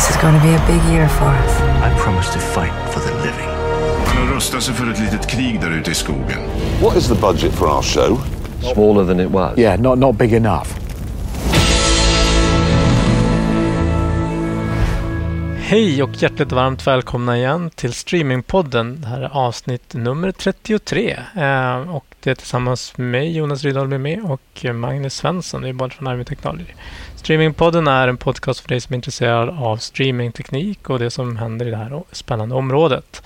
This is going to be a big year for us. I promise to fight for the living. Han rustar sig för ett litet krig där ute i skogen. What is the budget for our show? Smaller than it was. Yeah, not, not big enough. Hej och hjärtligt varmt välkomna igen till Streamingpodden. Det här är avsnitt nummer 33. Eh, och det är tillsammans med mig, Jonas är med och Magnus Svensson, vi är båda från Army Technology. Streamingpodden är en podcast för dig som är intresserad av streamingteknik och det som händer i det här spännande området.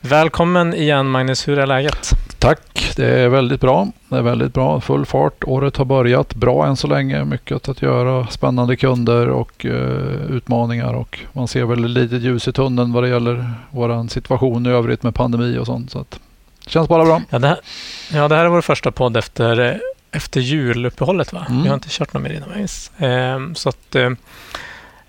Välkommen igen Magnus, hur är läget? Tack, det är väldigt bra. Det är väldigt bra, full fart. Året har börjat bra än så länge. Mycket att göra, spännande kunder och uh, utmaningar och man ser väl lite ljus i tunneln vad det gäller vår situation i övrigt med pandemi och sånt. Så att, det känns bara bra. Ja det, här, ja, det här är vår första podd efter, efter juluppehållet va? Mm. Vi har inte kört någon mer innan. Eh, så att eh,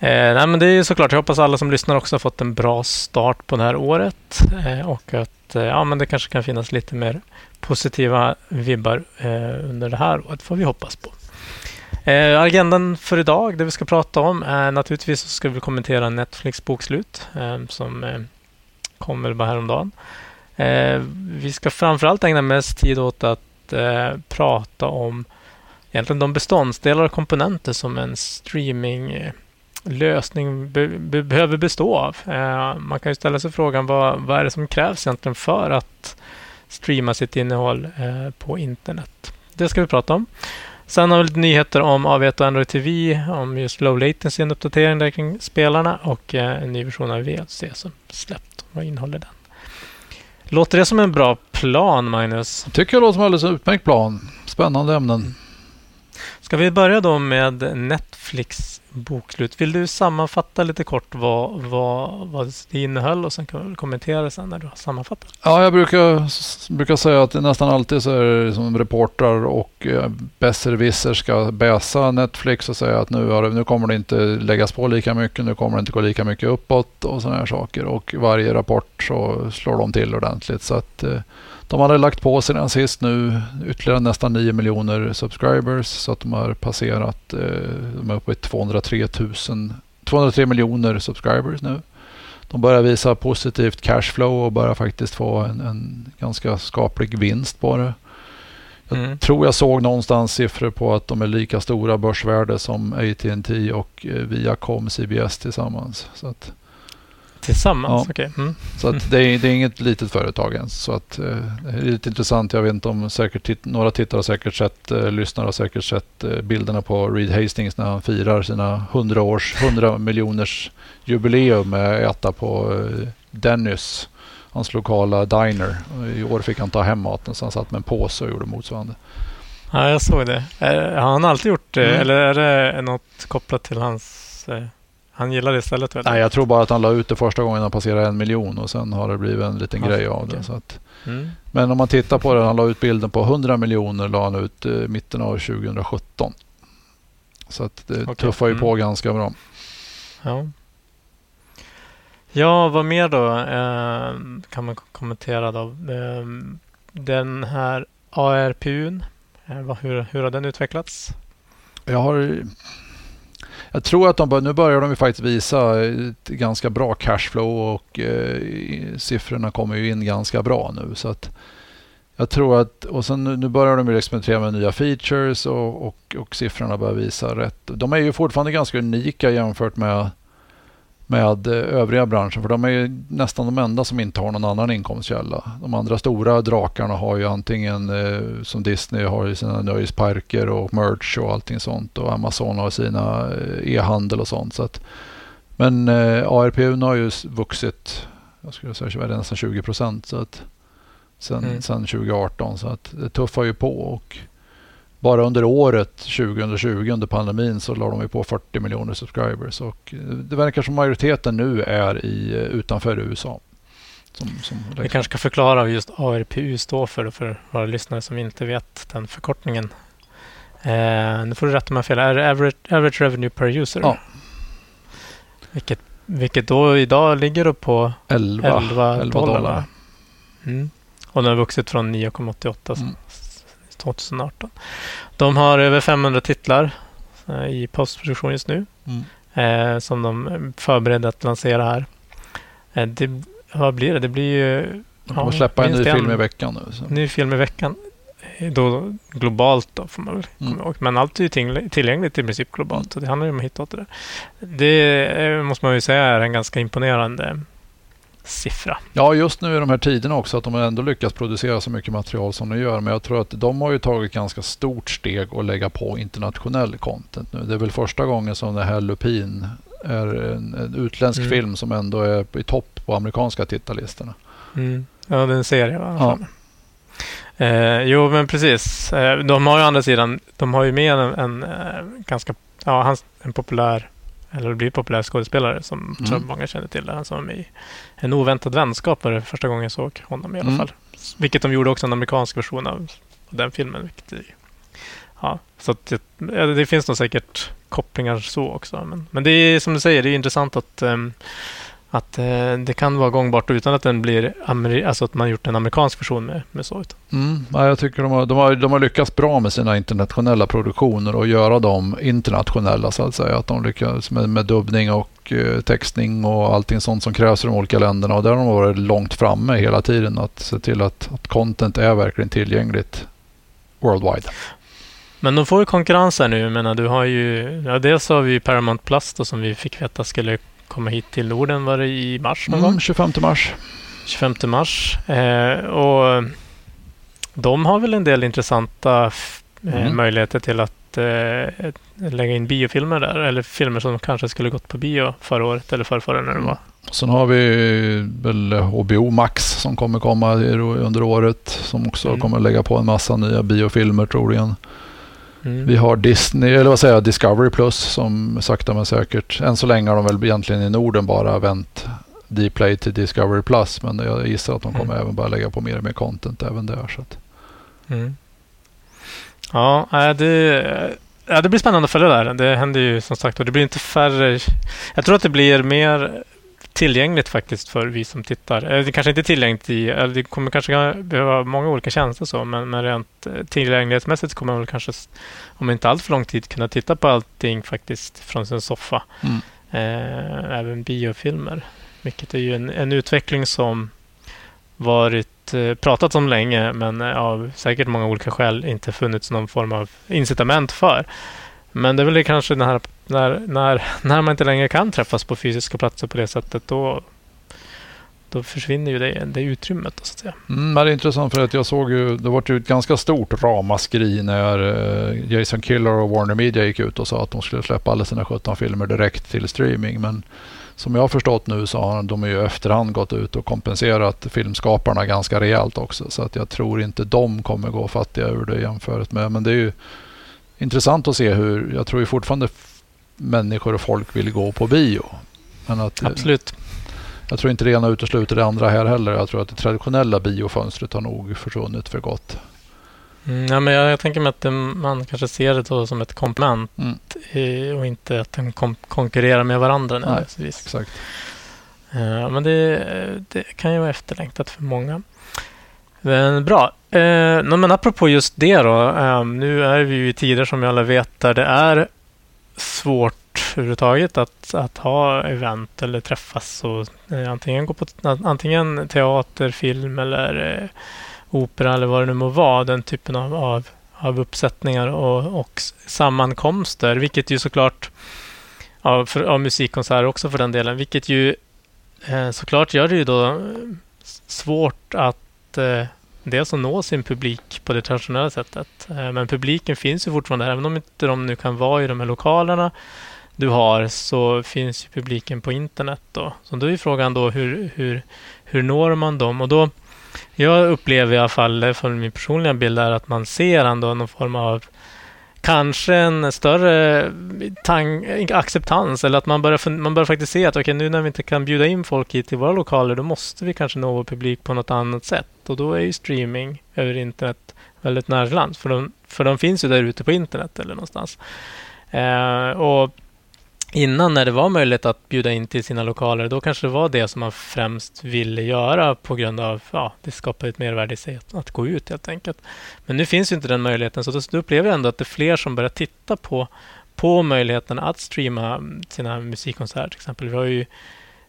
Eh, nej, men det är såklart, jag hoppas alla som lyssnar också har fått en bra start på det här året eh, och att eh, ja, men det kanske kan finnas lite mer positiva vibbar eh, under det här året, får vi hoppas på. Eh, agendan för idag, det vi ska prata om är naturligtvis så ska vi kommentera Netflix bokslut eh, som kom väl bara häromdagen. vi ska framförallt ägna mest tid åt att Eh, prata om egentligen de beståndsdelar och komponenter som en streaminglösning eh, be, be, behöver bestå av. Eh, man kan ju ställa sig frågan vad, vad är det som krävs egentligen för att streama sitt innehåll eh, på internet? Det ska vi prata om. Sen har vi lite nyheter om AV1 och Android TV, om just low latency, en uppdatering där kring spelarna och eh, en ny version av VLC som släppt. Vad innehåller den? Låter det som en bra plan, Magnus? Jag tycker det låter som en alldeles utmärkt plan. Spännande ämnen. Ska vi börja då med Netflix bokslut. Vill du sammanfatta lite kort vad, vad, vad det innehöll och sen kan vi kommentera det sen när du har sammanfattat? Ja, jag brukar, brukar säga att nästan alltid så är det som reportrar och eh, besserwisser ska bäsa Netflix och säga att nu, har, nu kommer det inte läggas på lika mycket, nu kommer det inte gå lika mycket uppåt och sådana här saker. Och varje rapport så slår de till ordentligt. Så att eh, de hade lagt på sedan sist nu ytterligare nästan 9 miljoner subscribers så att de har passerat, eh, de är uppe i 203, 000, 203 miljoner subscribers nu. De börjar visa positivt cashflow och börjar faktiskt få en, en ganska skaplig vinst på det. Jag mm. tror jag såg någonstans siffror på att de är lika stora börsvärde som AT&T och eh, Viacom CBS tillsammans. Så att, Tillsammans? Ja. Okay. Mm. Så att det, är, det är inget litet företag ens. Så att, eh, det är lite intressant. Jag vet inte om säkert titt, några tittare har säkert sett, eh, lyssnare har säkert sett eh, bilderna på Reed Hastings när han firar sina 100 års, 100 miljoners jubileum med att äta på eh, Dennis, hans lokala diner. I år fick han ta hem maten så han satt med en påse och gjorde motsvarande. Ja, jag såg det. Har han alltid gjort det? Mm. Eller är det något kopplat till hans eh, han gillar det istället? Väl? Nej, jag tror bara att han la ut det första gången han passerade en miljon och sen har det blivit en liten ja, grej av det. Så att, mm. Men om man tittar på det, han la ut bilden på 100 miljoner la han ut eh, mitten av 2017. Så att det okay. tuffar ju mm. på ganska bra. Ja. Ja, vad mer då eh, kan man kommentera då? Eh, den här ARPUn, eh, hur, hur har den utvecklats? Jag har jag tror att de bör, nu börjar de ju faktiskt visa ett ganska bra cashflow och eh, siffrorna kommer ju in ganska bra nu. Så att jag tror att, och sen nu, nu börjar de ju experimentera med nya features och, och, och siffrorna börjar visa rätt. De är ju fortfarande ganska unika jämfört med med eh, övriga branschen. För de är ju nästan de enda som inte har någon annan inkomstkälla. De andra stora drakarna har ju antingen eh, som Disney har ju sina nöjesparker och merch och allting sånt. Och Amazon har sina eh, e-handel och sånt. Så att, men ARPU har ju vuxit jag skulle säga nästan 20 procent sen, mm. sen 2018. Så att det tuffar ju på. och bara under året 2020 under pandemin så la de på 40 miljoner subscribers och det verkar som majoriteten nu är i, utanför USA. Som, som Vi kanske ska förklara vad just ARPU står för för våra lyssnare som inte vet den förkortningen. Eh, nu får du rätta mig fel. Är det average, average revenue per user? Ja. Vilket, vilket då idag ligger på 11, 11, 11 dollar. dollar. Mm. Och den har vuxit från 9,88 mm. 2018. De har över 500 titlar eh, i postproduktion just nu. Mm. eh, som de förbereder att lansera här. Eh, det, vad blir det? Det blir ju... De kommer ja, släppa en ny film en, i veckan nu. Så. Ny film i veckan. Då, globalt då, får man väl komma mm. ihåg. Men allt är ju tillgängligt i princip globalt. Mm. Så det handlar ju om att hitta åt det där. Det måste man ju säga är en ganska imponerande siffra. Ja, just nu i de här tiderna också att de ändå lyckats producera så mycket material som de gör. Men jag tror att de har ju tagit ganska stort steg att lägga på internationell content nu. Det är väl första gången som det här Lupin är en, en utländsk mm. film som ändå är i topp på amerikanska tittarlistorna. Mm. Ja, det är en serie va? Ja. Eh, jo, men precis. Eh, de har ju å andra sidan, de har ju med en, en, en eh, ganska, ja, en populär eller blir populär skådespelare som mm. tror många känner till. Han som var med i En oväntad vänskap var det första gången jag såg honom i alla mm. fall. Vilket de gjorde också en amerikansk version av den filmen. Vilket, ja, så det, det, finns nog säkert kopplingar så också. Men, men det är som du säger, det är intressant att um, att eh, det kan vara gångbart utan att den blir alltså att man gjort en amerikansk version med, med så. Mm, ja, jag tycker de har, de, har, de har lyckats bra med sina internationella produktioner och göra dem internationella så att säga. Att de lyckas med, med dubbning och eh, textning och allting sånt som krävs i de olika länderna. Och där har de varit långt framme hela tiden att se till att, att content är verkligen tillgängligt worldwide. Men de får ju konkurrens här nu. Jag menar, du har ju, ja, dels har vi Paramount Plus då, som vi fick veta skulle komma hit till Norden var det i mars någon mm, gång? 25 mars. 25 mars. Eh, och de har väl en del intressanta eh, mm. möjligheter till att eh, lägga in biofilmer där. Eller filmer som kanske skulle gått på bio förra året eller förra när det var. Sen har vi väl HBO Max som kommer komma under året. Som också mm. kommer lägga på en massa nya biofilmer troligen. Mm. Vi har Disney, eller vad säger jag, Discovery Plus som sakta men säkert. Än så länge har de väl egentligen i Norden bara vänt Dplay till Discovery Plus. Men jag gissar att de kommer mm. även bara lägga på mer och mer content även där. Så. Mm. Ja, det, ja, det blir spännande att följa där. Det händer ju som sagt och det blir inte färre. Jag tror att det blir mer tillgängligt faktiskt för vi som tittar. Det kanske inte är tillgängligt i, eller det kommer kanske behöva många olika tjänster så, men, men rent eh, tillgänglighetsmässigt kommer man väl kanske, om inte allt för lång tid, kunna titta på allting faktiskt från sin soffa. Mm. Eh, även biofilmer, vilket är ju en, en utveckling som varit eh, pratat om länge, men av säkert många olika skäl inte funnits någon form av incitament för. Men det är väl kanske den här, när, när, när man inte längre kan träffas på fysiska platser på det sättet, då, då försvinner ju det, det utrymmet. Så att säga. Mm, det är intressant för att jag såg ju, det var ju ett ganska stort ramaskri när eh, Jason Killer och Warner Media gick ut och sa att de skulle släppa alla sina 17 filmer direkt till streaming. Men som jag har förstått nu så har de ju efterhand gått ut och kompenserat filmskaparna ganska rejält också. Så att jag tror inte de kommer gå fattiga ur det jämfört med. Men det är ju intressant att se hur, jag tror ju fortfarande människor och folk vill gå på bio. Men att, Absolut. Jag tror inte det ena utesluter det andra här heller. Jag tror att det traditionella biofönstret har nog försvunnit för gott. Mm, ja, men jag, jag, tänker mig att det, man kanske ser det som ett komplement mm. och inte att de kom, konkurrerar med varandra. Nej, exakt. Ja, men det, det, kan ju vara efterlängtat för många. Men bra. Eh, men apropå just det då. Eh, nu är vi i tider som vi alla vet där det är svårt överhuvudtaget att, att ha event eller träffas och eh, antingen gå på antingen teater, film eller eh, opera eller vad det nu må vara. Den typen av, av, av uppsättningar och, och sammankomster, vilket ju såklart av, för, av musikkonserter också för den delen, vilket ju eh, såklart gör det ju då eh, svårt att eh, dels att nå sin publik på det traditionella sättet. Eh, men publiken finns ju fortfarande Även om inte de nu kan vara i de här lokalerna du har så finns ju publiken på internet. Då. Så då är frågan då hur, hur, hur når man dem? Och då, jag upplever i alla fall, från min personliga bild, är att man ser ändå någon form av kanske en större acceptans eller att man börjar, man börjar faktiskt se att okay, nu när vi inte kan bjuda in folk hit till våra lokaler då måste vi kanske nå vår publik på något annat sätt. Och då är ju streaming över internet väldigt närland för de, för de finns ju där ute på internet eller någonstans. Eh, och innan när det var möjligt att bjuda in till sina lokaler, då kanske det var det som man främst ville göra på grund av ja, det skapar ett mervärde i sig att, att, gå ut helt enkelt. Men nu finns ju inte den möjligheten, så då, upplever jag ändå att det är fler som börjar titta på på möjligheten att streama mm, sina musikkonserter till exempel. Vi har ju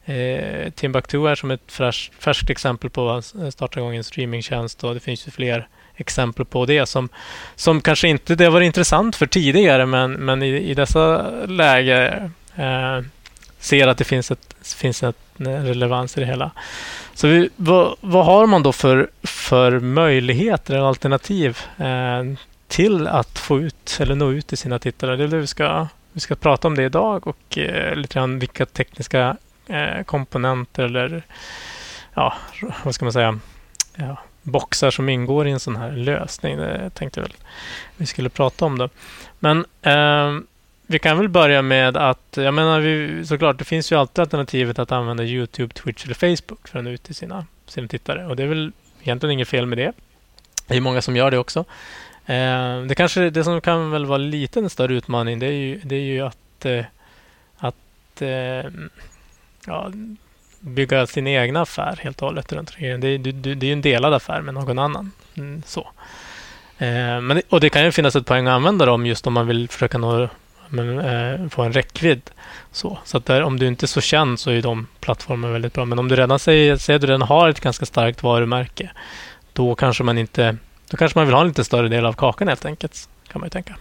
eh, Timbuktu här som ett färskt, färskt exempel på att starta igång en streamingtjänst och det finns ju fler exempel på det som, som kanske inte det var intressant för tidigare men, men i, i dessa lägen eh, ser att det finns, ett, finns ett eh, relevans i det hela. Så vi, vad, vad, har man då för, för möjligheter eller alternativ eh, till att få ut eller nå ut till sina tittare? Det är det vi ska, vi ska prata om det idag och eh, lite grann vilka tekniska eh, komponenter eller ja, vad ska man säga? Ja, boxar som ingår i en sån här lösning. Det tänkte jag väl vi skulle prata om. Då. Men eh, vi kan väl börja med att, jag menar vi, såklart, det finns ju alltid alternativet att använda YouTube, Twitch eller Facebook för att nå ut till sina, sina tittare. Och det är väl egentligen inget fel med det. Det är många som gör det också. Eh, det kanske det som kan väl vara lite en större utmaning, det är ju, det är ju att, eh, att eh, ja, bygga sin egna affär helt och hållet runt det. Det, det, det är en delad affär med någon annan. Mm, så. Eh, men, och det kan ju finnas ett poäng att använda dem just om man vill försöka nå, men, eh, få en räckvidd. Så, så att där, om du inte är så känd så är de plattformarna väldigt bra. Men om du redan säger, säger du redan har ett ganska starkt varumärke, då kanske man inte då kanske man vill ha en lite större del av kakan helt enkelt. Kan man ju tänka.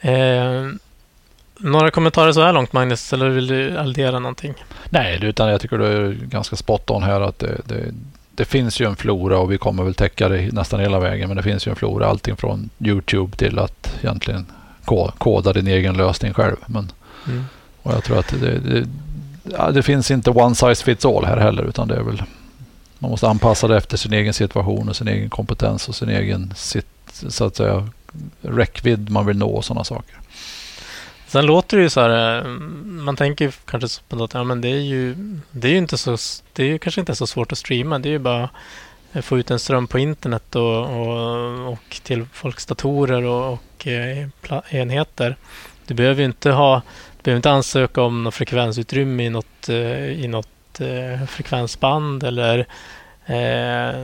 Eh, några kommentarer så här långt Magnus, eller vill du addera någonting? Nej, utan jag tycker du är ganska spot on här. att det, det, det, finns ju en flora och vi kommer väl täcka det nästan hela vägen. Men det finns ju en flora, allting från Youtube till att egentligen koda din egen lösning själv. Men, mm. Och jag tror att det, det, det finns inte one size fits all här heller, utan det är väl man måste anpassa det efter sin egen situation och sin egen kompetens och sin egen sitt, så att säga, räckvidd man vill nå och sådana saker. Sen låter det ju så här, eh, man tänker kanske på att ja, men det är ju, det är ju inte så, det är ju kanske inte så svårt att streama. Det är ju bara att få ut en ström på internet och, och, och till folks datorer och, och eh, enheter. Du behöver ju inte ha, du behöver inte ansöka om något frekvensutrymme i något, eh, i något frekvensband eller eh,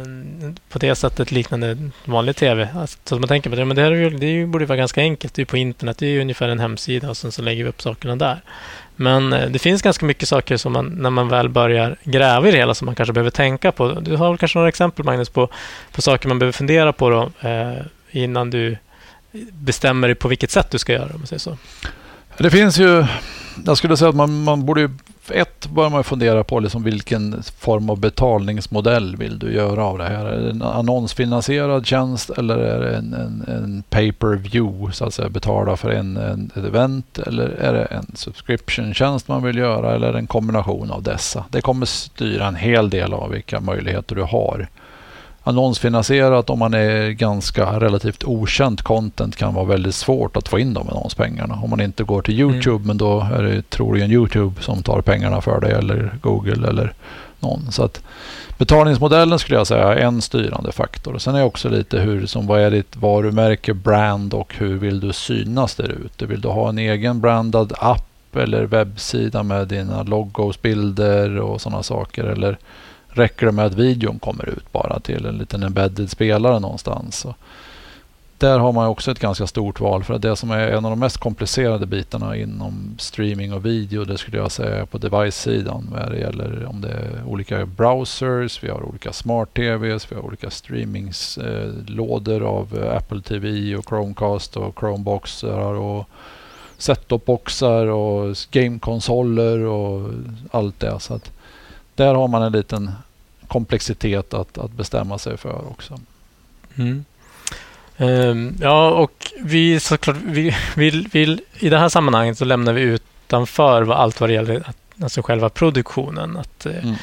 på det sättet liknande vanlig tv. Alltså, så man tänker på det, men det, här är, det borde vara ganska enkelt. Det är på internet, det är ungefär en hemsida och sen så lägger vi upp sakerna där. Men eh, det finns ganska mycket saker som man, när man väl börjar gräva i det hela som man kanske behöver tänka på. Du har kanske några exempel Magnus på, på saker man behöver fundera på då, eh, innan du bestämmer dig på vilket sätt du ska göra om man säger så. Det finns ju, jag skulle säga att man, man borde ett bör man fundera på liksom vilken form av betalningsmodell vill du göra av det här. Är det en annonsfinansierad tjänst eller är det en, en, en pay-per-view, så att säga betala för en, en, ett event eller är det en subscription-tjänst man vill göra eller en kombination av dessa. Det kommer styra en hel del av vilka möjligheter du har annonsfinansierat om man är ganska relativt okänt content kan vara väldigt svårt att få in de annonspengarna. Om man inte går till mm. Youtube, mm. men då är det troligen Youtube som tar pengarna för dig eller Google eller någon. Så att betalningsmodellen skulle jag säga är en styrande faktor. Sen är också lite hur, som vad är ditt varumärke, brand och hur vill du synas där ute? Vill du ha en egen brandad app eller webbsida med dina logos, bilder och sådana saker? Eller räcker det med att videon kommer ut bara till en liten embedded spelare någonstans. Så där har man också ett ganska stort val för att det som är en av de mest komplicerade bitarna inom streaming och video det skulle jag säga på device-sidan. När det gäller om det är olika browsers, vi har olika smart-tvs, vi har olika streamingslådor eh, av Apple TV och Chromecast och Chromeboxar och set-top-boxar och gamekonsoler och allt det. Så att där har man en liten komplexitet att, att bestämma sig för också. Mm. Um, ja, och vi såklart, vi vill, vill, i det här sammanhanget så lämnar vi utanför vad allt vad det gäller alltså själva produktionen. Att, eh, mm.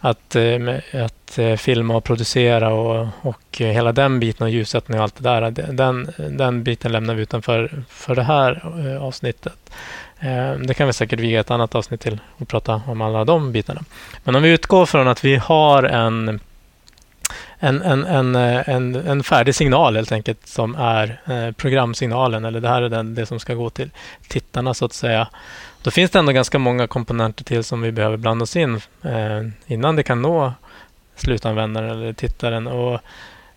att, att, att eh, filma och producera och, och hela den biten och ljussättning och allt det där. Den, den biten lämnar vi utanför för det här eh, avsnittet. Eh, det kan vi säkert viga ett annat avsnitt till och prata om alla de bitarna. Men om vi utgår från att vi har en en, en, en, eh, en, en färdig signal helt enkelt som är eh, programsignalen eller det här är den, det som ska gå till tittarna så att säga. Då finns det ändå ganska många komponenter till som vi behöver blanda oss in innan det kan nå slutanvändaren eller tittaren. Och,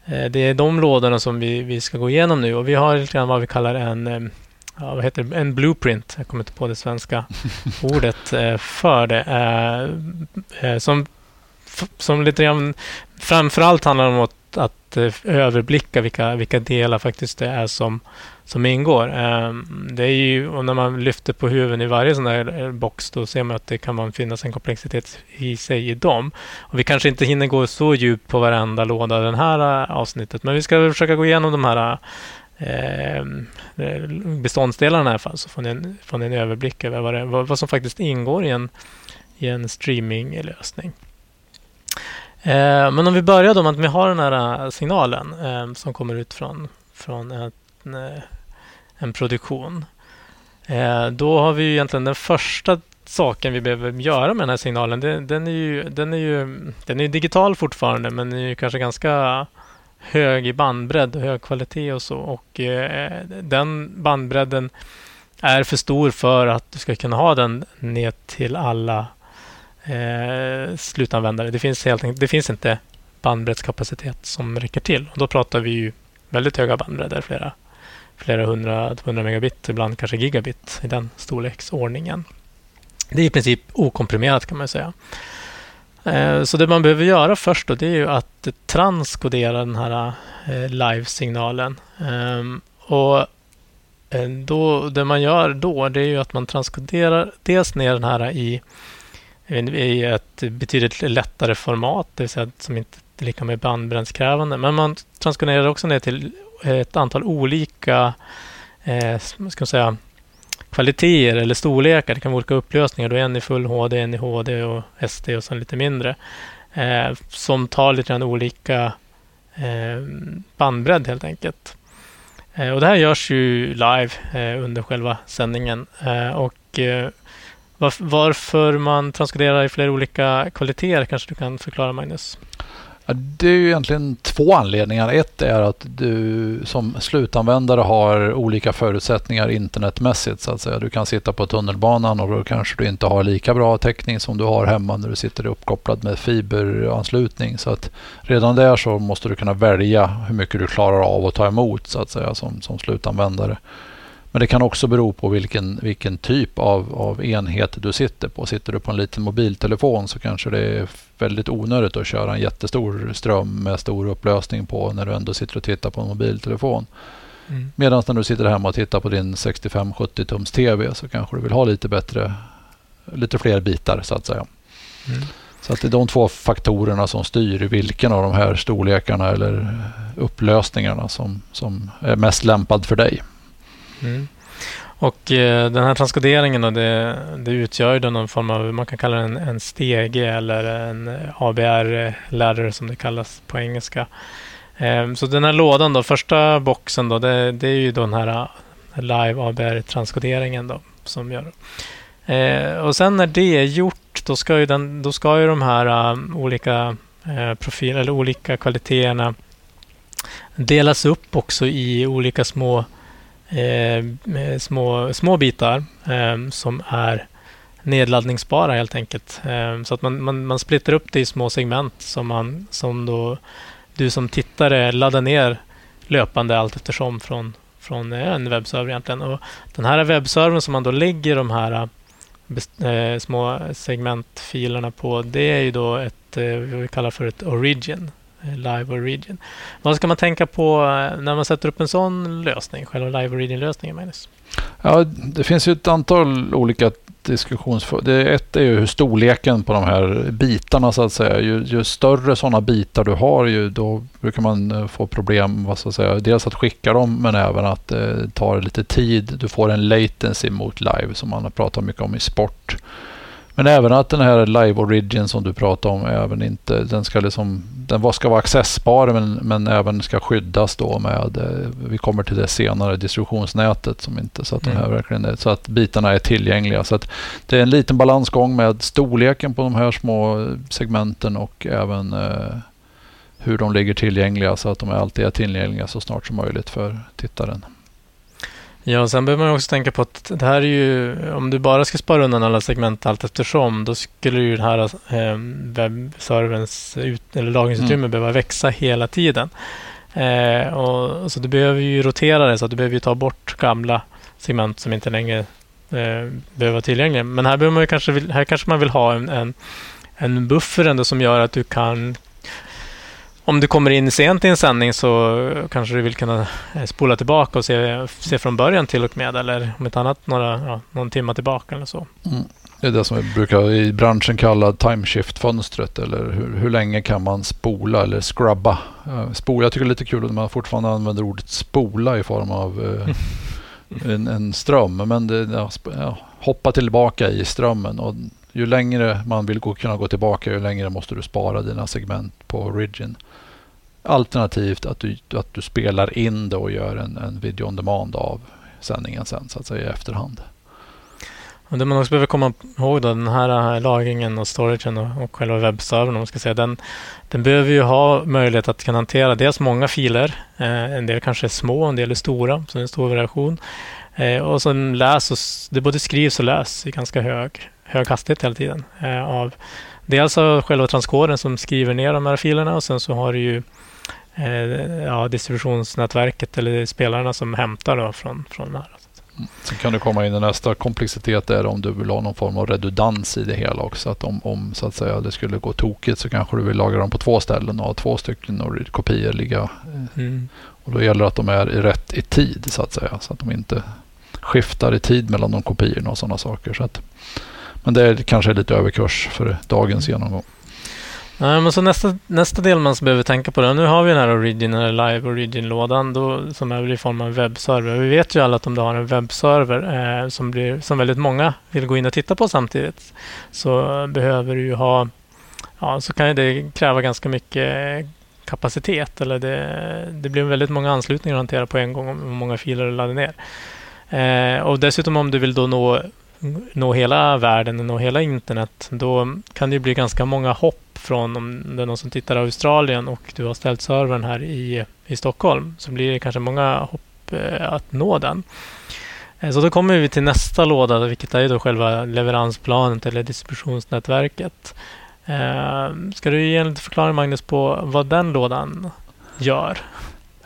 det är de lådorna som vi, vi ska gå igenom nu och vi har lite grann vad vi kallar en, ja, vad heter det? en blueprint. Jag kommer inte på det svenska ordet eh, för det. Som, som lite grann framförallt handlar om att, att överblicka vilka, vilka delar faktiskt det är som, som ingår. Det är ju, och när man lyfter på huvudet i varje sån där box då ser man att det kan finnas en komplexitet i sig i dem. Och vi kanske inte hinner gå så djupt på varenda låda den här avsnittet men vi ska försöka gå igenom de här Ehm, eh, beståndsdelarna i alla fall så får ni en, får ni en överblick över vad, det, vad, vad som faktiskt ingår i en, i en streaminglösning. Ehm, men om vi börjar då med att vi har den här eh, signalen signalen som kommer ut från, från ett eh, en produktion. Eh, då har vi ju egentligen den första saken vi behöver göra med den här signalen. Den, den, är, ju, den, är, ju, den är digital fortfarande men den är ju kanske ganska hög i bandbredd och hög kvalitet och så. Och eh, den bandbredden är för stor för att du ska kunna ha den ner till alla eh, slutanvändare. Det finns, helt enkelt, det finns inte bandbreddskapacitet som räcker till. Och då pratar vi ju väldigt höga bandbredder, flera flera hundra, hundra megabit, ibland kanske gigabit i den storleksordningen. Det är i princip okomprimerat kan man säga. Eh, så det man behöver göra först då, det är ju att transkodera den här eh, live-signalen. Ehm, och eh, då, det man gör då, det är ju att man transkoderar dels ner den här i, i ett betydligt lättare format, det vill säga som inte är lika med bandbrännskrävande, Men man transkoderar också ner till ett antal olika eh, ska man säga, kvaliteter eller storlekar. Det kan vara olika upplösningar. Då en i full HD, en i HD och SD och sen lite mindre. Eh, som tar lite grann olika eh, bandbredd helt enkelt. Eh, och det här görs ju live eh, under själva sändningen. Eh, och eh, varför man transkoderar i flera olika kvaliteter kanske du kan förklara Magnus? Ja, det är ju egentligen två anledningar. Ett är att du som slutanvändare har olika förutsättningar internetmässigt. så att säga. Du kan sitta på tunnelbanan och då kanske du inte har lika bra täckning som du har hemma när du sitter uppkopplad med fiberanslutning. Så att redan där så måste du kunna välja hur mycket du klarar av att ta emot så att säga som, som slutanvändare. Men det kan också bero på vilken, vilken typ av, av enhet du sitter på. Sitter du på en liten mobiltelefon så kanske det är väldigt onödigt att köra en jättestor ström med stor upplösning på när du ändå sitter och tittar på en mobiltelefon. Mm. Medan när du sitter hemma och tittar på din 65-70 tums TV så kanske du vill ha lite bättre, lite fler bitar så att säga. Mm. Så att det är de två faktorerna som styr vilken av de här storlekarna eller upplösningarna som, som är mest lämpad för dig. Mm. Och eh, den här transkoderingen då, det, det utgör ju någon form av, man kan kalla den en stege eller en ABR-ladder som det kallas på engelska. Eh, så den här lådan då, första boxen då, det, det är ju då den här eh, live ABR-transkoderingen då som gör. Eh, och sen när det är gjort, då ska ju, den, då ska ju de här um, olika eh, uh, profiler eller olika kvaliteterna delas upp också i olika små Eh, små, små bitar eh, som är nedladdningsbara helt enkelt. Eh, så att man, man, man splittar upp det i små segment som, man, som då du som tittare laddar ner löpande allt eftersom från, från eh, en webbserver egentligen. Och den här webbservern som man då lägger de här eh, eh, små segmentfilerna på, det är ju då ett, eh, vad vi kallar för ett origin. Eh, live Origin. Vad ska man tänka på eh, när man sätter upp en sån lösning, själva Live Origin-lösningen, Magnus? Ja, det finns ju ett antal olika diskussionsfrågor. Ett är ju hur storleken på de här bitarna så att säga. Ju, ju större sådana bitar du har, ju, då brukar man eh, få problem. Vad ska säga, dels att skicka dem, men även att det tar lite tid. Du får en latency mot live som man har pratat mycket om i sport. Men även att den här Live Origin som du pratar om, även inte, den ska liksom, den ska vara accessbar men, men även ska skyddas då med, eh, vi kommer till det senare, distributionsnätet som inte, så att, mm. den här verkligen är, så att bitarna är tillgängliga. Så att det är en liten balansgång med storleken på de här små segmenten och även eh, hur de ligger tillgängliga så att de alltid är tillgängliga så snart som möjligt för tittaren. Ja, sen behöver man också tänka på att det här är ju, om du bara ska spara undan alla segment allt eftersom, då skulle ju den här eh, webbserverns ut, eller lagringsutrymme mm. behöva växa hela tiden. Eh, och, så du behöver ju rotera det så att du behöver ta bort gamla segment som inte längre eh, behöver vara tillgängliga. Men här, behöver man kanske, här kanske man vill ha en, en, en buffer ändå som gör att du kan om du kommer in sent i en sändning så kanske du vill kunna eh, spola tillbaka och se, se från början till och med eller om inte annat några, ja, någon timme tillbaka eller så. Mm. Det är det som vi brukar i branschen kalla timeshift-fönstret eller hur, hur länge kan man spola eller scrubba. Uh, spola, jag tycker det är lite kul att man fortfarande använder ordet spola i form av uh, en, en, ström. Men det, ja, hoppa tillbaka i strömmen och ju längre man vill gå, kunna gå tillbaka ju längre måste du spara dina segment på origin. Alternativt att du, att du spelar in det och gör en, en video on demand av sändningen sen så att säga i efterhand. Och det man också behöver komma ihåg då, den här eh, lagringen och storagen och, och själva webbservern, om man ska säga, den, den behöver ju ha möjlighet att kunna hantera dels många filer, eh, en del kanske är små, en del är stora, så det är en stor variation. Eh, och sen läs och, det både skrivs och läs i ganska hög, hög hastighet hela tiden. Eh, av, dels av själva transkoden som skriver ner de här filerna och sen så har du ju eh, ja, distributionsnätverket eller spelarna som hämtar då från, från det här. Sen kan det komma in i nästa komplexitet där om du vill ha någon form av redundans i det hela också. Att om, om så att säga, det skulle gå tokigt så kanske du vill lagra dem på två ställen och ha två stycken kopior ligga. Mm. Och då gäller det att de är i rätt i tid så att säga. Så att de inte skiftar i tid mellan de kopiorna och sådana saker. Så att, men det är kanske lite överkurs för dagens genomgång. Nej, men så nästa, nästa del man behöver tänka på det. Nu har vi den här Origin, eller Live Origin-lådan som är i form av en webbserver. Vi vet ju alla att om du har en webbserver eh, som, blir, som väldigt många vill gå in och titta på samtidigt så behöver du ju ha ja, så kan det kräva ganska mycket kapacitet. Eller det, det blir väldigt många anslutningar att hantera på en gång om många filer du laddar ner. Eh, och dessutom om du vill då nå, nå hela världen, och nå hela internet, då kan det bli ganska många hopp från om det är någon som tittar i Australien och du har ställt servern här i, i Stockholm så blir det kanske många hopp eh, att nå den. Eh, så då kommer vi till nästa låda, vilket är då själva leveransplanet eller distributionsnätverket. Eh, ska du ge en förklaring Magnus på vad den lådan gör?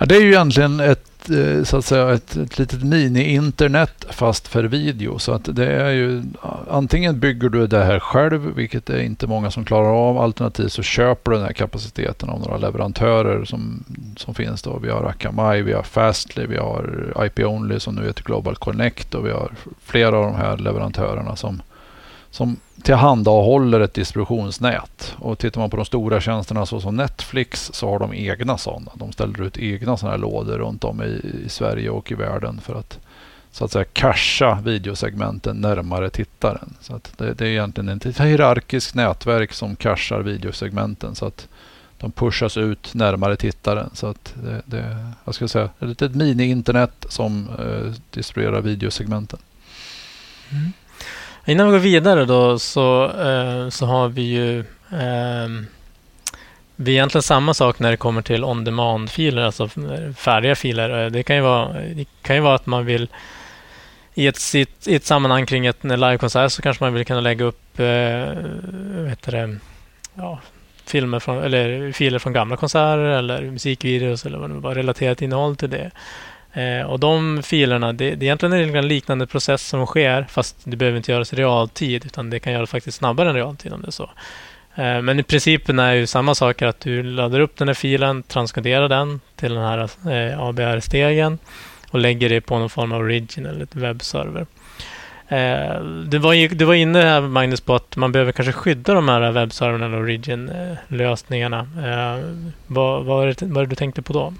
Ja, det är ju egentligen ett eh, så att säga ett, ett litet mini-internet fast för video. Så att det är ju antingen bygger du det här själv, vilket är inte många som klarar av. Alternativt så köper du den här kapaciteten av några leverantörer som, som finns. Då. Vi har Akamai, vi har Fastly, vi har IP-Only som nu heter Global Connect och vi har flera av de här leverantörerna som som tillhandahåller ett distributionsnät. Och tittar man på de stora tjänsterna såsom Netflix så har de egna sådana. De ställer ut egna sådana här lådor runt om i, i, Sverige och i världen för att så att säga casha videosegmenten närmare tittaren. Så att det, det är egentligen ett hierarkiskt nätverk som cashar videosegmenten så att de pushas ut närmare tittaren. Så att det, det jag ska säga, ett litet mini-internet som eh, distribuerar videosegmenten. Mm. Innan vi går vidare då så, eh, så har vi ju eh, det är egentligen samma sak när det kommer till on-demand-filer, alltså färdiga filer. Eh, det kan ju vara, det kan ju vara att man vill i ett, i ett sammanhang kring ett livekonsert så kanske man vill kunna lägga upp eh, vet det, ja, filmer från, eller filer från gamla konserter eller musikvideos eller vad det var, relaterat innehåll till det. Eh, och de filerna, det, det är egentligen en liknande process som sker fast det behöver inte göras i realtid utan det kan göras faktiskt snabbare än realtid om det är så. Eh, men i principen är ju samma sak att du laddar upp den här filen, transkoderar den till den här eh, ABR-stegen och lägger det på någon form av origin eller webbserver. Eh, du, var, du var inne här Magnus på att man behöver kanske skydda de här webbserverna eller origin-lösningarna. Eh, vad, vad, är det, vad är det du tänkte på då?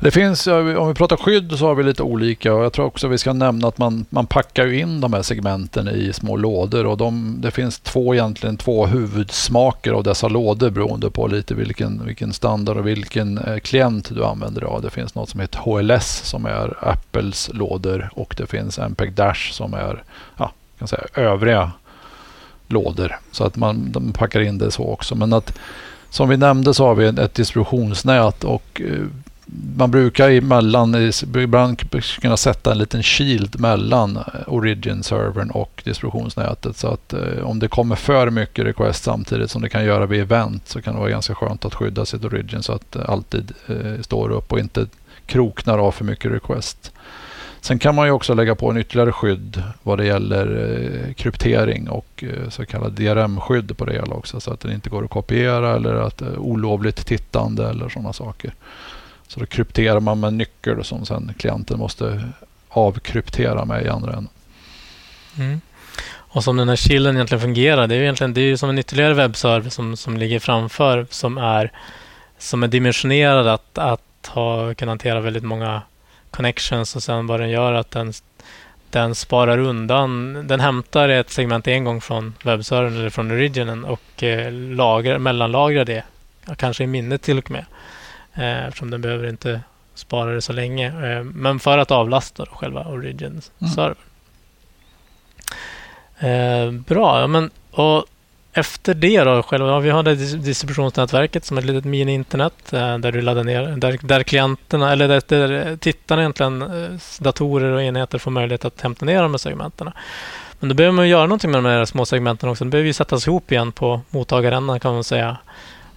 Det finns, om vi pratar skydd så har vi lite olika och jag tror också vi ska nämna att man, man packar in de här segmenten i små lådor och de, det finns två egentligen två huvudsmaker av dessa lådor beroende på lite vilken, vilken standard och vilken eh, klient du använder av. Det finns något som heter HLS som är Apples lådor och det finns MPEG Dash som är kan säga, övriga lådor. Så att man de packar in det så också. Men att som vi nämnde så har vi ett distributionsnät och eh, man brukar emellan, ibland kunna sätta en liten shield mellan eh, Origin-servern och distributionsnätet. Så att eh, om det kommer för mycket request samtidigt som det kan göra vid event så kan det vara ganska skönt att skydda sitt Origin så att det alltid eh, står upp och inte kroknar av för mycket request. Sen kan man ju också lägga på en ytterligare skydd vad det gäller eh, kryptering och eh, så kallad DRM-skydd på det hela också så att den inte går att kopiera eller att eh, olovligt tittande eller sådana saker. Så då krypterar man med en nyckel som sen klienten måste avkryptera med i andra änden. Mm. Och som den här chillen egentligen fungerar, det är ju egentligen det är som en ytterligare webbserver som, som ligger framför som är, som är dimensionerad att, att ha, kunna hantera väldigt många connections och sen vad den gör att den, den sparar undan, den hämtar ett segment en gång från webbservern eller från originen och eh, lagrar, mellanlagrar det, kanske i minnet till och med. Eh, eftersom den behöver inte spara det så länge. Eh, men för att avlasta själva origin-servern. Mm. Eh, bra, men och efter det då, själva, vi har det distributionsnätverket som är ett litet mini-internet eh, där du laddar ner, där, där klienterna, eller där, där tittarna egentligen, eh, datorer och enheter får möjlighet att hämta ner de här segmenten. Men då behöver man göra någonting med de här små segmenten också. De behöver ju sättas ihop igen på mottagarändan kan man säga.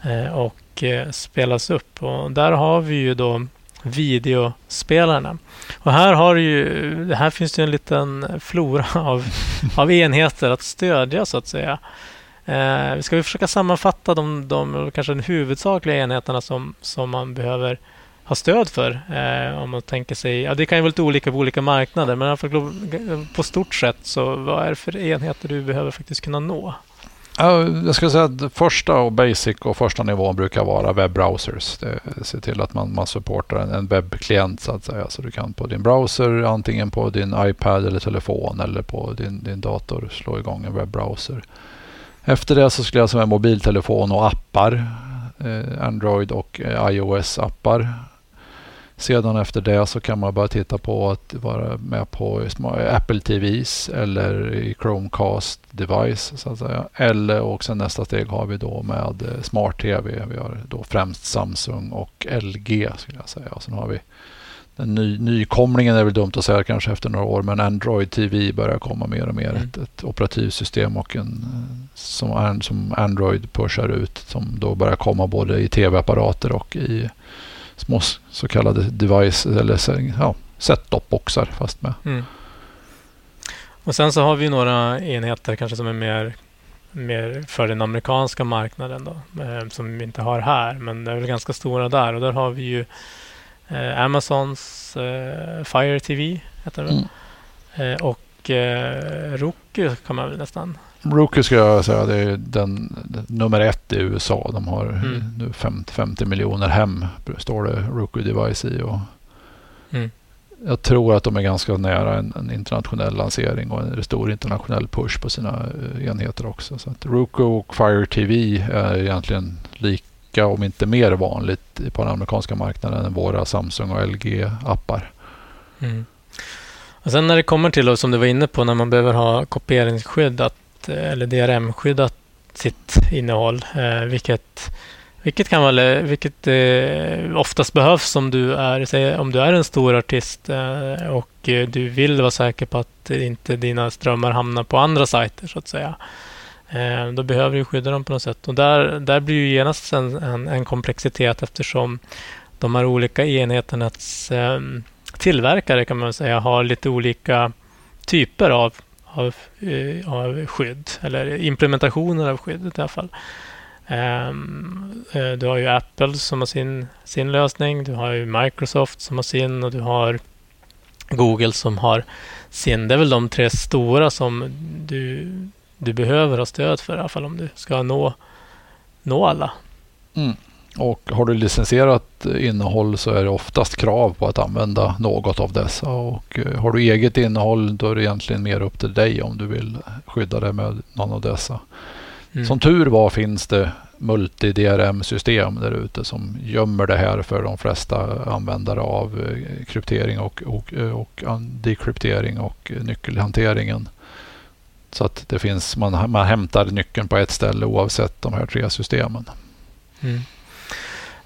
Eh, och och spelas upp. Och där har vi ju då videospelarna. Och här, har ju, här finns det en liten flora av, av enheter att stödja så att säga. Eh, vi ska vi försöka sammanfatta de, de kanske de huvudsakliga enheterna som, som man behöver ha stöd för. Eh, om man tänker sig, ja, det kan ju vara lite olika på olika marknader, men på stort sett, så vad är det för enheter du behöver faktiskt kunna nå? Jag skulle säga att första och basic och första nivån brukar vara webbrowsers. Se till att man, man supportar en, en webbklient så att säga. Så du kan på din browser, antingen på din iPad eller telefon eller på din, din dator slå igång en webbrowser. Efter det så skulle jag säga mobiltelefon och appar. Eh, Android och eh, iOS-appar sedan efter det så kan man bara titta på att vara med på Apple TVs eller i Chromecast device så att säga. Eller och sen nästa steg har vi då med eh, Smart TV. Vi har då främst Samsung och LG skulle jag säga. Och sen har vi ny, nykomlingen är väl dumt att säga kanske efter några år, men Android TV börjar komma mer och mer. Mm. Ett, ett operativsystem och en, som, som Android pushar ut som då börjar komma både i tv-apparater och i små så kallade device eller ja, set-top-boxar fast med. Mm. Och sen så har vi några enheter kanske som är mer, mer för den amerikanska marknaden då, eh, som vi inte har här, men det är väl ganska stora där och där har vi ju eh, Amazons eh, Fire TV heter det mm. Eh, och eh, Roku kan man väl nästan Roku skulle jag säga det är den, den, nummer ett i USA. De har mm. nu 50, 50, miljoner hem står det Roku Device i. Och mm. Jag tror att de är ganska nära en, en, internationell lansering och en stor internationell push på sina uh, enheter också. Så att Roku och Fire TV är egentligen lika, om inte mer vanligt på den amerikanska marknaden än våra Samsung och LG-appar. Mm. Och sen när det kommer till, som du var inne på, när man behöver ha kopieringsskydd, eh, eller DRM-skyddat sitt innehåll. Eh, vilket, vilket, kan vara, vilket eh, oftast behövs om du, är, om du är en stor artist eh, och eh, du vill vara säker på att inte dina strömmar hamnar på andra sajter så att säga. Eh, då behöver du skydda dem på något sätt. Och där, där blir ju genast en, en, en komplexitet eftersom de här olika enheternas ehm, tillverkare kan man säga har lite olika typer av av, eh, av skydd, eller implementationer av skyddet i alla fall. Ehm, eh, du har ju Apple som har sin, sin lösning, du har ju Microsoft som har sin och du har Google som har sin. Det är väl de tre stora som du, du behöver ha stöd för i alla fall om du ska nå, nå alla. Mm. Och har du licensierat innehåll så är det oftast krav på att använda något av dessa. Och eh, har du eget innehåll då är det egentligen mer upp till dig om du vill skydda det med någon av dessa. Mm. Som tur var finns det multi-DRM-system där ute som gömmer det här för de flesta användare av eh, kryptering och, och, eh, och dekryptering och nyckelhanteringen. Så att det finns, man, man hämtar nyckeln på ett ställe oavsett de här tre systemen. Mm.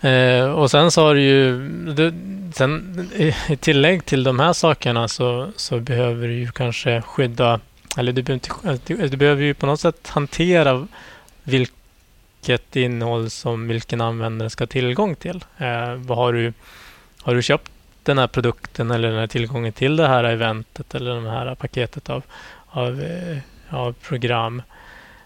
Eh, och sen så har du ju, du, sen, i, tillägg till de här sakerna så, så behöver du ju kanske skydda, eller du behöver, inte, eh, du, du behöver ju på något sätt hantera vilket innehåll som vilken användare ska ha tillgång till. Eh, vad har du, har du köpt den här produkten eller den här tillgången till det här eventet eller det här paketet av, av, eh, av program.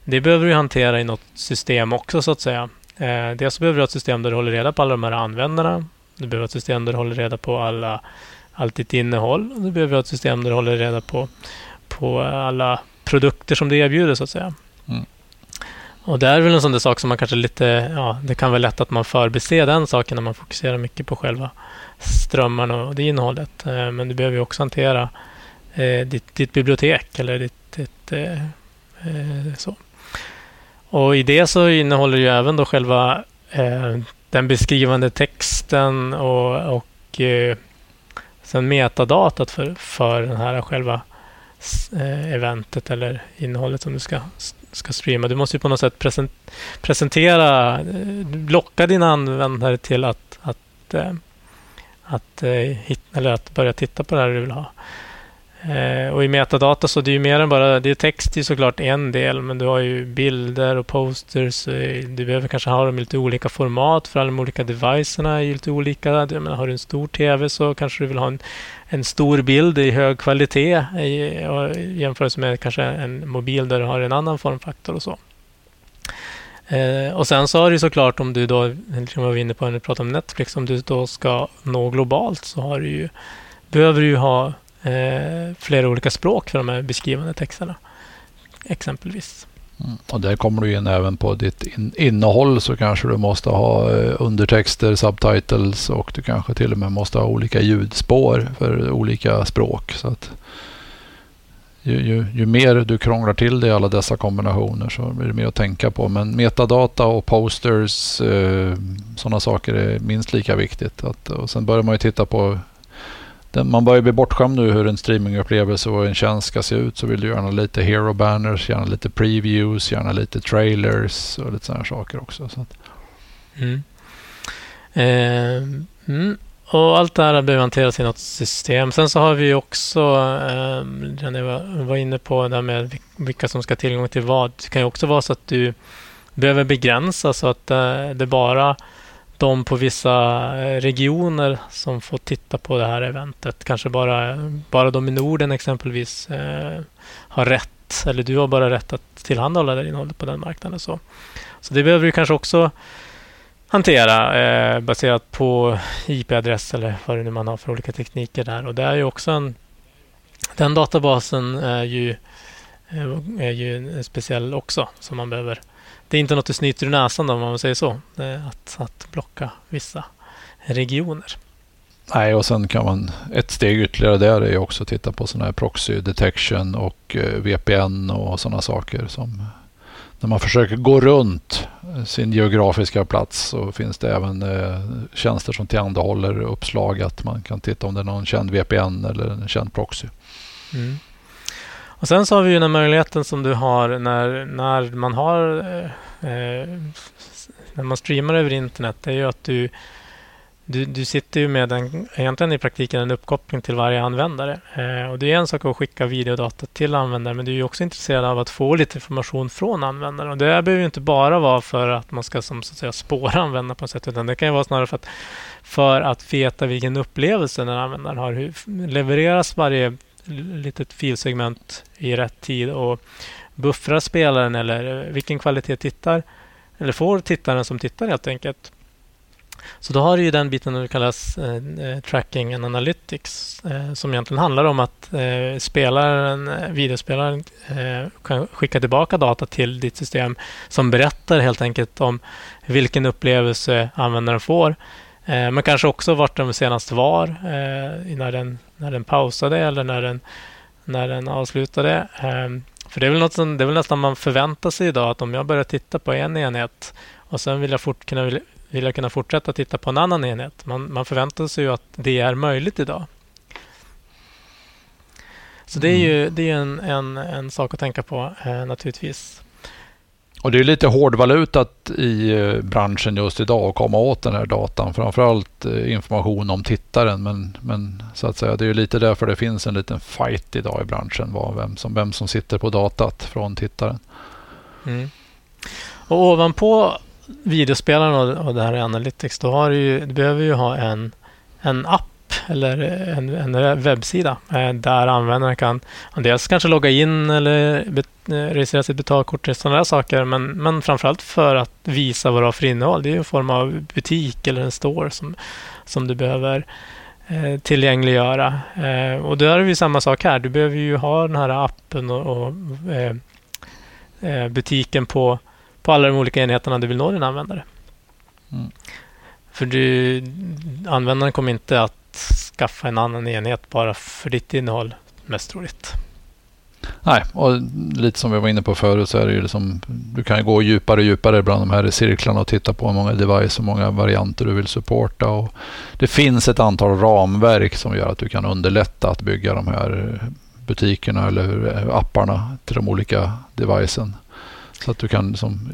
Det behöver du hantera i något system också så att säga. Eh, dels behöver du ett system där du håller reda på alla de här användarna. Du behöver ett system där du håller reda på alla, allt ditt innehåll. Du behöver ha ett system där du håller reda på, på alla produkter som du erbjuder så att säga. Mm. Och det är väl en sån där sak som man kanske lite, ja, det kan vara lätt att man förbiser den saken när man fokuserar mycket på själva strömmarna och det innehållet. Eh, men du behöver ju också hantera eh, ditt, ditt bibliotek eller ditt, ditt eh, eh, så. Och i det så innehåller ju även då själva eh, den beskrivande texten och, och eh, sen metadatat för, för den här själva eh, eventet eller innehållet som du ska, ska streama. Du måste ju på något sätt presentera, eh, locka dina användare till att, att, eh, att, eh, eller att börja titta på det här du vill ha. Eh, och i metadata så det är ju mer än bara, det är text är såklart en del, men du har ju bilder och posters. Eh, du behöver kanske ha dem i lite olika format för alla de olika devicerna är lite olika. Jag menar, har du en stor TV så kanske du vill ha en, en stor bild i hög kvalitet eh, i, jämfört med kanske en mobil där du har en annan formfaktor och så. Eh, och sen så har du såklart om du då, liksom som jag var inne på när vi pratade om Netflix, om du då ska nå globalt så har du ju, behöver du ju ha eh, flera olika språk för de här beskrivande texterna. Exempelvis. Mm. Och där kommer du in även på ditt in innehåll så kanske du måste ha eh, undertexter, subtitles och du kanske till och med måste ha olika ljudspår för olika språk. Så att ju, ju, ju mer du krånglar till det i alla dessa kombinationer så blir det mer att tänka på. Men metadata och posters, eh, sådana saker är minst lika viktigt. Att, och sen börjar man ju titta på man börjar bli bortskämd nu hur en streamingupplevelse och en tjänst ska se ut. Så vill du gärna lite hero banners, gärna lite previews, gärna lite trailers och lite sådana saker också. Så mm. Eh, mm. Och allt det här behöver hanteras i något system. Sen så har vi också, eh, jag var inne på det här med vilka som ska ha tillgång till vad. Det kan ju också vara så att du behöver begränsa så att eh, det bara de på vissa eh, regioner som får titta på det här eventet. Kanske bara, bara de i Norden exempelvis eh, har rätt, eller du har bara rätt att tillhandahålla det innehållet på den marknaden. Så, så det behöver du kanske också hantera eh, baserat på IP-adress eller vad det nu man har för olika tekniker där. Och det är ju också en... Den databasen är ju, eh, är ju speciell också som man behöver det är inte något du snyter ur näsan om man säger så. Att, att blocka vissa regioner. Nej, och sen kan man ett steg ytterligare där är också att titta på sådana här proxy detection och eh, VPN och sådana saker som när man försöker gå runt sin geografiska plats så finns det även eh, tjänster som tillhandahåller uppslag att man kan titta om det är någon känd VPN eller en känd proxy. Mm. Och Sen så har vi ju den möjligheten som du har när, när man har eh, eh, när man streamar över internet. Det är ju att du, du, du sitter ju med en, egentligen i praktiken en uppkoppling till varje användare. Eh, och Det är en sak att skicka videodata till användare men du är också intresserad av att få lite information från användaren. Och Det behöver ju inte bara vara för att man ska som, så att säga, spåra användaren. på något sätt utan det kan ju vara snarare för att, för att veta vilken upplevelse den användaren har. Hur levereras varje litet filsegment i rätt tid och buffrar spelaren eller vilken kvalitet tittar eller får tittaren som tittar helt enkelt. Så då har du ju den biten som kallas eh, eh, tracking and analytics eh, som egentligen handlar om att eh, spelaren, eh, videospelaren eh, kan skicka tillbaka data till ditt system som berättar helt enkelt om vilken upplevelse användaren får Eh, men kanske också vart den senast var, eh, när, den, när den pausade eller när den, när den avslutade. Eh, för det är, väl något som, det är väl nästan man förväntar sig idag att om jag börjar titta på en enhet och sen vill jag, fort, kunna, vill jag kunna fortsätta titta på en annan enhet. Man, man förväntar sig ju att det är möjligt idag. Så det är ju, mm. det är en, en, en sak att tänka på eh, naturligtvis. Och det är lite hårdvalutat i eh, branschen just idag att komma åt den här datan. Framförallt eh, information om tittaren. Men, men så att säga, det är lite därför det finns en liten fight idag i branschen. Vad, vem, som, vem som sitter på datat från tittaren. Mm. Och ovanpå videospelaren och, och det här i Analytics, då har du, ju, du behöver ju ha en, en app eller en, en webbsida eh, där användaren kan dels kanske logga in eller eh, registrera sitt betalkort och sådana där saker. Men, men framförallt för att visa vad du har för innehåll. Det är en form av butik eller en store som, som du behöver eh, tillgängliggöra. Och då är det ju samma sak här. Du behöver ju ha den här appen och, och eh, butiken på, på alla de olika enheterna du vill nå dina användare. Mm. För du, användaren kommer inte att skaffa en annan enhet bara för ditt innehåll, mest troligt. Nej, och lite som vi var inne på förut så är det ju liksom, du kan gå djupare och djupare bland de här cirklarna och titta på hur många device och många varianter du vill supporta. Och det finns ett antal ramverk som gör att du kan underlätta att bygga de här butikerna eller apparna till de olika devicen. Så att du kan som,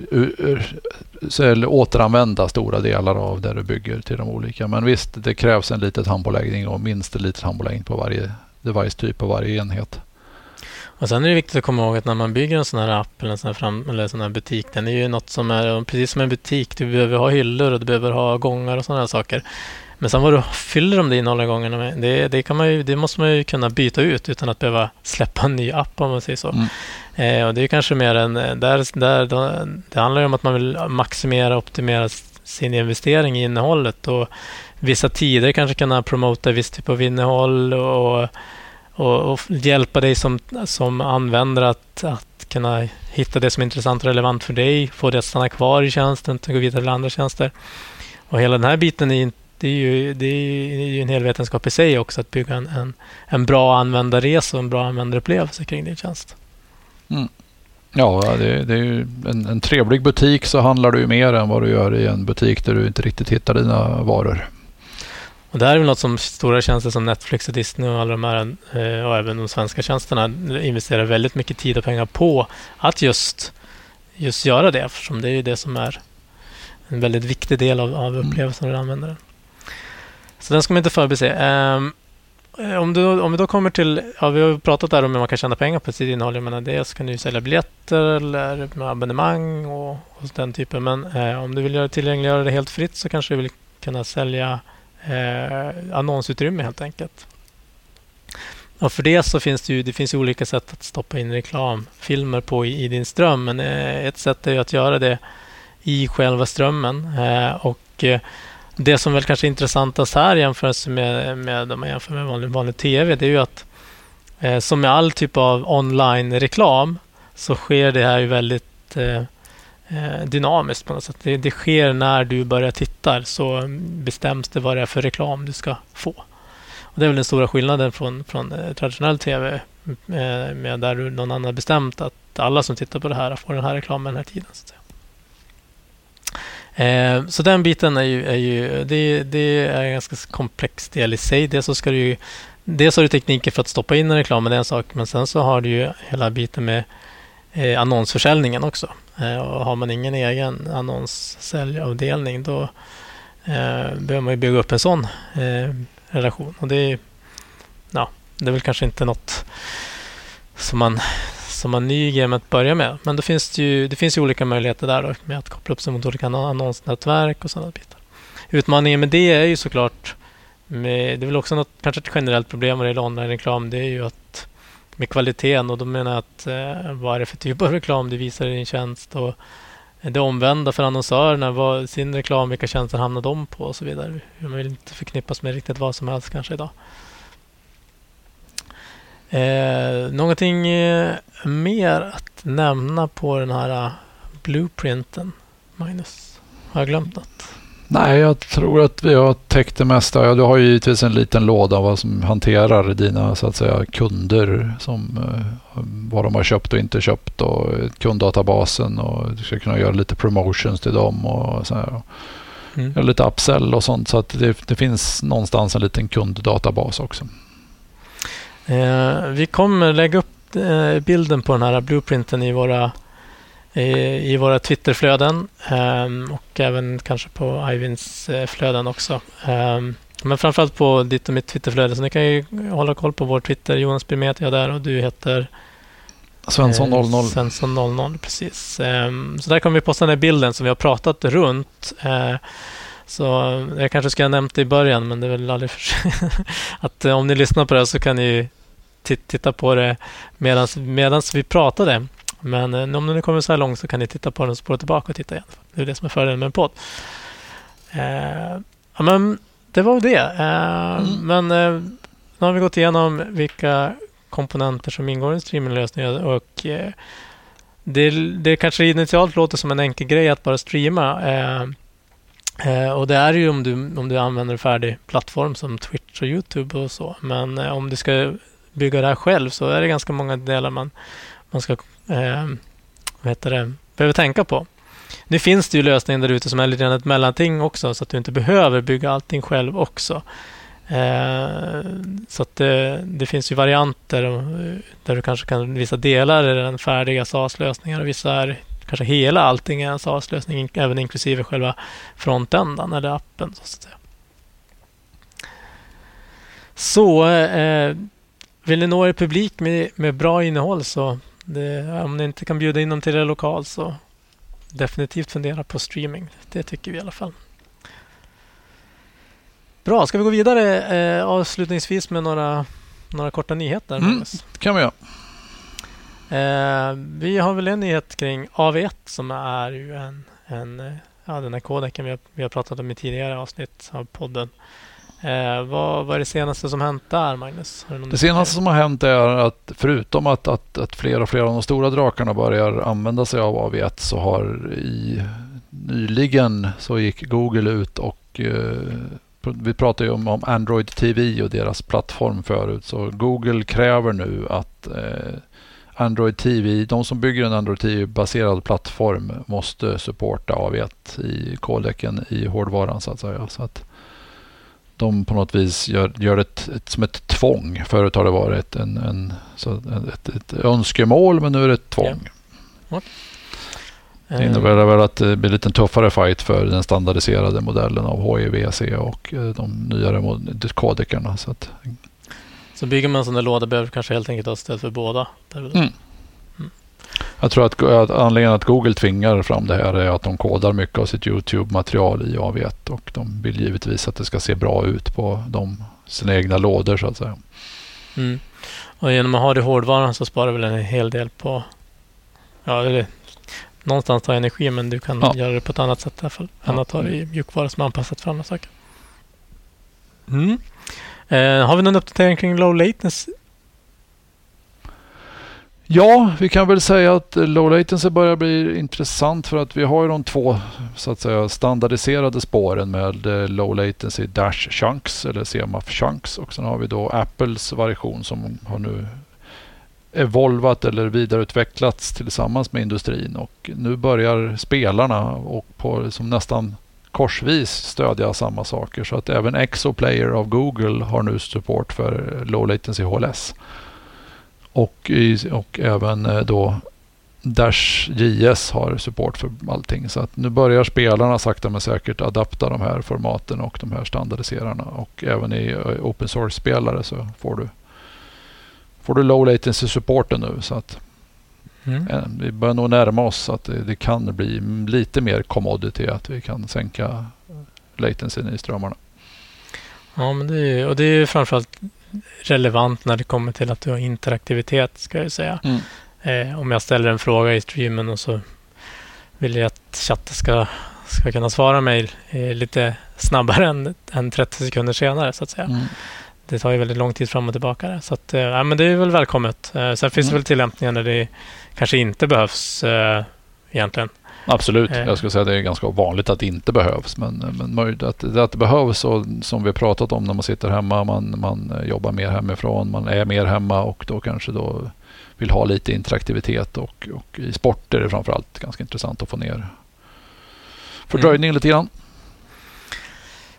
eller återanvända stora delar av det du bygger till de olika. Men visst, det krävs en liten handpåläggning och minst en liten handpåläggning på varje device-typ och varje enhet. Och Sen är det viktigt att komma ihåg att när man bygger en sån här app eller en sån här, fram, eller sån här butik, den är ju något som är precis som en butik. Du behöver ha hyllor och du behöver ha gångar och sådana här saker. Men sen vad du fyller de innehållna gångerna med, det, det, kan man ju, det måste man ju kunna byta ut utan att behöva släppa en ny app om man säger så. Mm. Eh, och det är kanske mer en... Eh, där, där, då, det handlar ju om att man vill maximera och optimera sin investering i innehållet och vissa tider kanske kunna promota viss typ av innehåll och, och, och hjälpa dig som, som användare att, att kunna hitta det som är intressant och relevant för dig, få det att stanna kvar i tjänsten, och gå vidare till andra tjänster. Och hela den här biten är inte det är, ju, det är ju en hel vetenskap i sig också att bygga en, en, en bra användarresa och en bra användarupplevelse kring din tjänst. Mm. Ja, det, det, är ju en, en trevlig butik så handlar du ju mer än vad du gör i en butik där du inte riktigt hittar dina varor. Och det här är väl något som stora tjänster som Netflix och Disney och alla de här eh, och även de svenska tjänsterna investerar väldigt mycket tid och pengar på att just, just göra det eftersom det är ju det som är en väldigt viktig del av, av mm. upplevelsen av användaren. Så den ska man inte förbise. Um, Eh, om, du, om vi då kommer till, ja, vi har pratat där om hur man kan tjäna pengar på sitt innehåll. Jag menar, dels kan du sälja biljetter eller med abonnemang och, och den typen. Men eh, om du vill göra, tillgängliggöra det helt fritt så kanske du vill kunna sälja eh, annonsutrymme helt enkelt. Och för det så finns det ju det finns olika sätt att stoppa in reklamfilmer på i, i din ström. Men eh, ett sätt är ju att göra det i själva strömmen. Eh, och eh, det som väl kanske är intressantast här jämfört med, med, om man jämför med vanlig, vanlig tv, det är ju att eh, som med all typ av online-reklam så sker det här ju väldigt eh, eh, dynamiskt på något sätt. Det, det, sker när du börjar titta så bestäms det vad det är för reklam du ska få. Och det är väl den stora skillnaden från, från eh, traditionell tv med, eh, med där någon annan bestämt att alla som tittar på det här får den här reklamen den här tiden. Så Eh, så den biten är ju, är ju det, det, är en ganska komplex del i sig. Dels så ska du ju, dels har du tekniker för att stoppa in en reklam, men det är en sak. Men sen så har du ju hela biten med eh, annonsförsäljningen också. Eh, och har man ingen egen annonssäljavdelning då eh, behöver man ju bygga upp en sån eh, relation. Och det ja, det är väl kanske inte något som man som man ny game att börja med. Men då finns det, ju, det finns ju olika möjligheter där då, med att koppla upp sig mot olika annonsnätverk och sådana bitar. Utmaningen med det är ju såklart, med, det är väl också något, kanske ett generellt problem vad det gäller online-reklam, det är ju att med kvaliteten och då menar jag att eh, vad är det för typ av reklam du visar i din tjänst och det omvända för annonsörerna, vad, sin reklam, vilka tjänster hamnar de på och så vidare. Man vill inte förknippas med riktigt vad som helst kanske idag. Eh, någonting eh, mer att nämna på den här uh, blueprinten, Magnus? Har jag glömt något? Nej, jag tror att vi har täckt det mesta. Ja, du har ju givetvis en liten låda vad som hanterar dina så att säga, kunder. Som, eh, vad de har köpt och inte köpt och kunddatabasen. Och du ska kunna göra lite promotions till dem. och så här. Mm. Lite upsell och sånt. Så att det, det finns någonstans en liten kunddatabas också. Eh, vi kommer lägga upp eh, bilden på den här blueprinten i våra i, våra Twitterflöden um, och även kanske på Ivins flöden också. Um, men framförallt på ditt och mitt Twitterflöde. Så ni kan ju hålla koll på vår Twitter. Jonas Birmet är där och du heter Svensson 00. Eh, Svensson 00, precis. Eh, så där kommer vi posta den här bilden som vi har pratat runt. Så jag kanske skulle ha nämnt det i början, men det är väl aldrig för att eh, om ni lyssnar på det så kan ni titta på det medan vi pratade. Men eh, om ni kommer så här långt så kan ni titta på den och spåra tillbaka och titta igen. Det är det som är fördelen med en podd. Eh, ja, men det var det. Eh, mm. Men eh, nu har vi gått igenom vilka komponenter som ingår i en streaminglösning och det, det kanske initialt låter som en enkel grej att bara streama. Eh, och det är ju om du, om du använder en färdig plattform som Twitch och Youtube och så. Men eh, om du ska bygga det här själv så är det ganska många delar man, man ska eh, vad heter det, behöver tänka på. Nu finns det ju lösningar där ute som är lite grann ett mellanting också så att du inte behöver bygga allting själv också. Eh, så att det, det, finns ju varianter eh, där du kanske kan, vissa delar är den färdiga SAS-lösningar och vissa är kanske hela allting är en SAS-lösning, även inklusive själva frontändan eller appen. Så, att säga. så eh, vill ni nå er publik med, med bra innehåll så det, om ni inte kan bjuda in dem till er lokal så definitivt fundera på streaming. Det tycker vi i alla fall. Bra, ska vi gå vidare eh, avslutningsvis med några, några korta nyheter? Mm, det kan vi göra. Eh, vi har väl en nyhet kring AV1 som är ju en, en ja, den här kodeken vi har, vi har pratat om i tidigare avsnitt av podden. Eh, vad, vad är det senaste som hänt där, Magnus? Det senaste som har hänt är att förutom att, att, att fler och fler av de stora drakarna börjar använda sig av AV1 så har i nyligen så gick Google ut och eh, vi pratade ju om, om, Android TV och deras plattform förut. Så Google kräver nu att eh, Android TV, de som bygger en Android TV-baserad plattform måste supporta AV1 i kodeken i hårdvaran så att säga. Så att de på något vis gör, gör det ett, som ett tvång. Förut har det varit en, en, ett, ett, önskemål men nu är det ett tvång. Ja. Det innebär väl att det blir lite tuffare fight för den standardiserade modellen av HIVC och eh, de nyare kodekarna. Så, att... så bygger man en sån där låda behöver kanske helt enkelt ha stöd för båda? Mm. Mm. Jag tror att, att anledningen att Google tvingar fram det här är att de kodar mycket av sitt Youtube-material i AV1 och de vill givetvis att det ska se bra ut på de, sina egna lådor så att säga. Mm. Och genom att ha det i hårdvaran så sparar väl en hel del på Ja, det någonstans ta energi men du kan ja. göra det på ett annat sätt i alla fall. Ja. Än att ha det i mjukvara som är anpassat för andra saker. Mm. Eh, har vi någon uppdatering kring low latency? Ja, vi kan väl säga att low latency börjar bli intressant för att vi har ju de två så att säga standardiserade spåren med eh, low latency dash chunks eller CMAF chunks och sen har vi då Apples variation som har nu evolvat eller vidareutvecklats tillsammans med industrin och nu börjar spelarna och på som nästan korsvis stödja samma saker så att även Exoplayer av Google har nu support för low latency HLS. Och, och även eh, då Dash JS har support för allting. Så att nu börjar spelarna sakta men säkert adapta de här formaten och de här standardiserarna. Och även i eh, open source-spelare så får du får du low latency supporten nu. Så att mm. Eh, vi börjar nog närma oss att det, det, kan bli lite mer commodity att vi kan sänka latencyn i strömmarna. Ja, men det är, och det är framförallt relevant när det kommer till att du har interaktivitet, ska jag säga. Mm. Eh, om jag ställer en fråga i streamen och så vill jag att chatten ska, ska kunna svara mig eh, lite snabbare än, än 30 sekunder senare, så att säga. Mm det tar ju väldigt lång tid fram och tillbaka. Där. Så att, eh, ja, men det är väl välkommet. Eh, sen finns mm. det väl tillämpningar där det kanske inte behövs eh, egentligen. Absolut. Jag skulle säga att det är ganska vanligt att det inte behövs. Men, men att, att det behövs och som vi har pratat om när man sitter hemma, man, man jobbar mer hemifrån, man är mer hemma och då kanske då vill ha lite interaktivitet och, och i sporter är det framförallt ganska intressant att få ner fördröjningen mm. lite grann.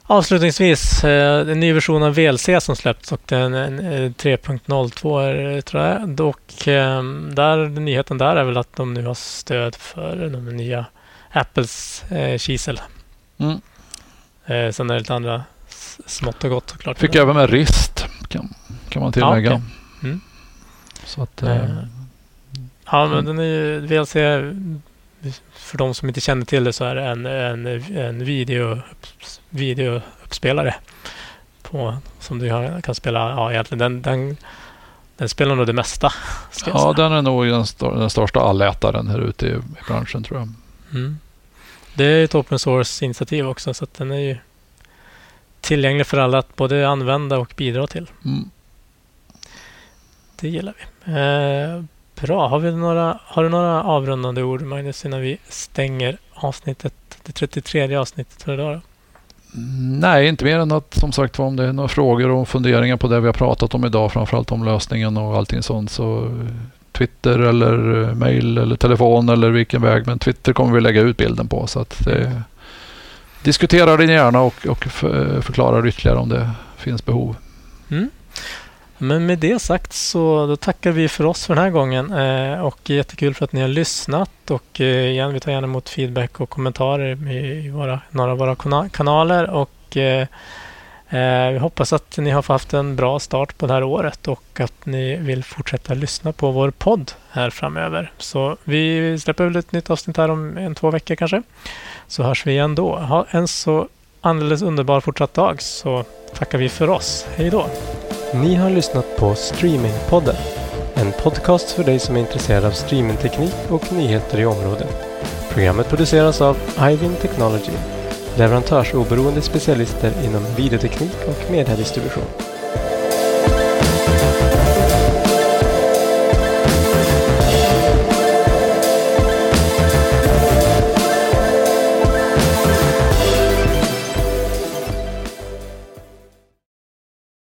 Avslutningsvis, eh, en ny version av VLC som släppts och den en, en 3.02 är- tror jag. Och eh, där, nyheten där är väl att de nu har stöd för de nya Apples eh, kisel. Mm. Eh, sen är det lite andra smått och gott såklart. Fick även med rist kan, kan man tillägga. Ja, okej. Mm. Så att, eh, Eh, Ja, men den är ju VLC, för de som inte känner till det så är det en, en, en video, videouppspelare på, som du kan spela, ja egentligen den, den, den spelar nog det mesta. Ja, den är nog den, st- den största allätaren här ute i, i branschen tror jag. Mm. Det är ett open source-initiativ också så att den är ju tillgänglig för alla att både använda och bidra till. Mm. Det gillar vi. Eh, bra. Har, vi några, har du några avrundande ord Magnus innan vi stänger avsnittet, det 33 avsnittet för idag? Då? Nej, inte mer än att som sagt var om det är några frågor och funderingar på det vi har pratat om idag, framförallt om lösningen och allting sånt så eh, Twitter eller eh, mail eller telefon eller vilken väg. Men Twitter kommer vi lägga ut bilden på så att det, diskutera din gärna och, och förklara ytterligare om det finns behov. Mm. Men med det sagt så då tackar vi för oss för den här gången eh, och jättekul för att ni har lyssnat och eh, igen vi tar gärna emot feedback och kommentarer i våra, några av våra kanaler och eh, eh, vi hoppas att ni har haft en bra start på det här året och att ni vill fortsätta lyssna på vår podd här framöver. Så vi släpper väl ett nytt avsnitt här om en, två veckor kanske. Så hörs vi igen då. Ha en så alldeles underbar fortsatt dag så tackar vi för oss. Hej då! Ni har lyssnat på Streamingpodden. En podcast för dig som är intresserad av streamingteknik och nyheter i området. Programmet produceras av Ivin Technology, leverantörsoberoende specialister inom videoteknik och mediedistribution.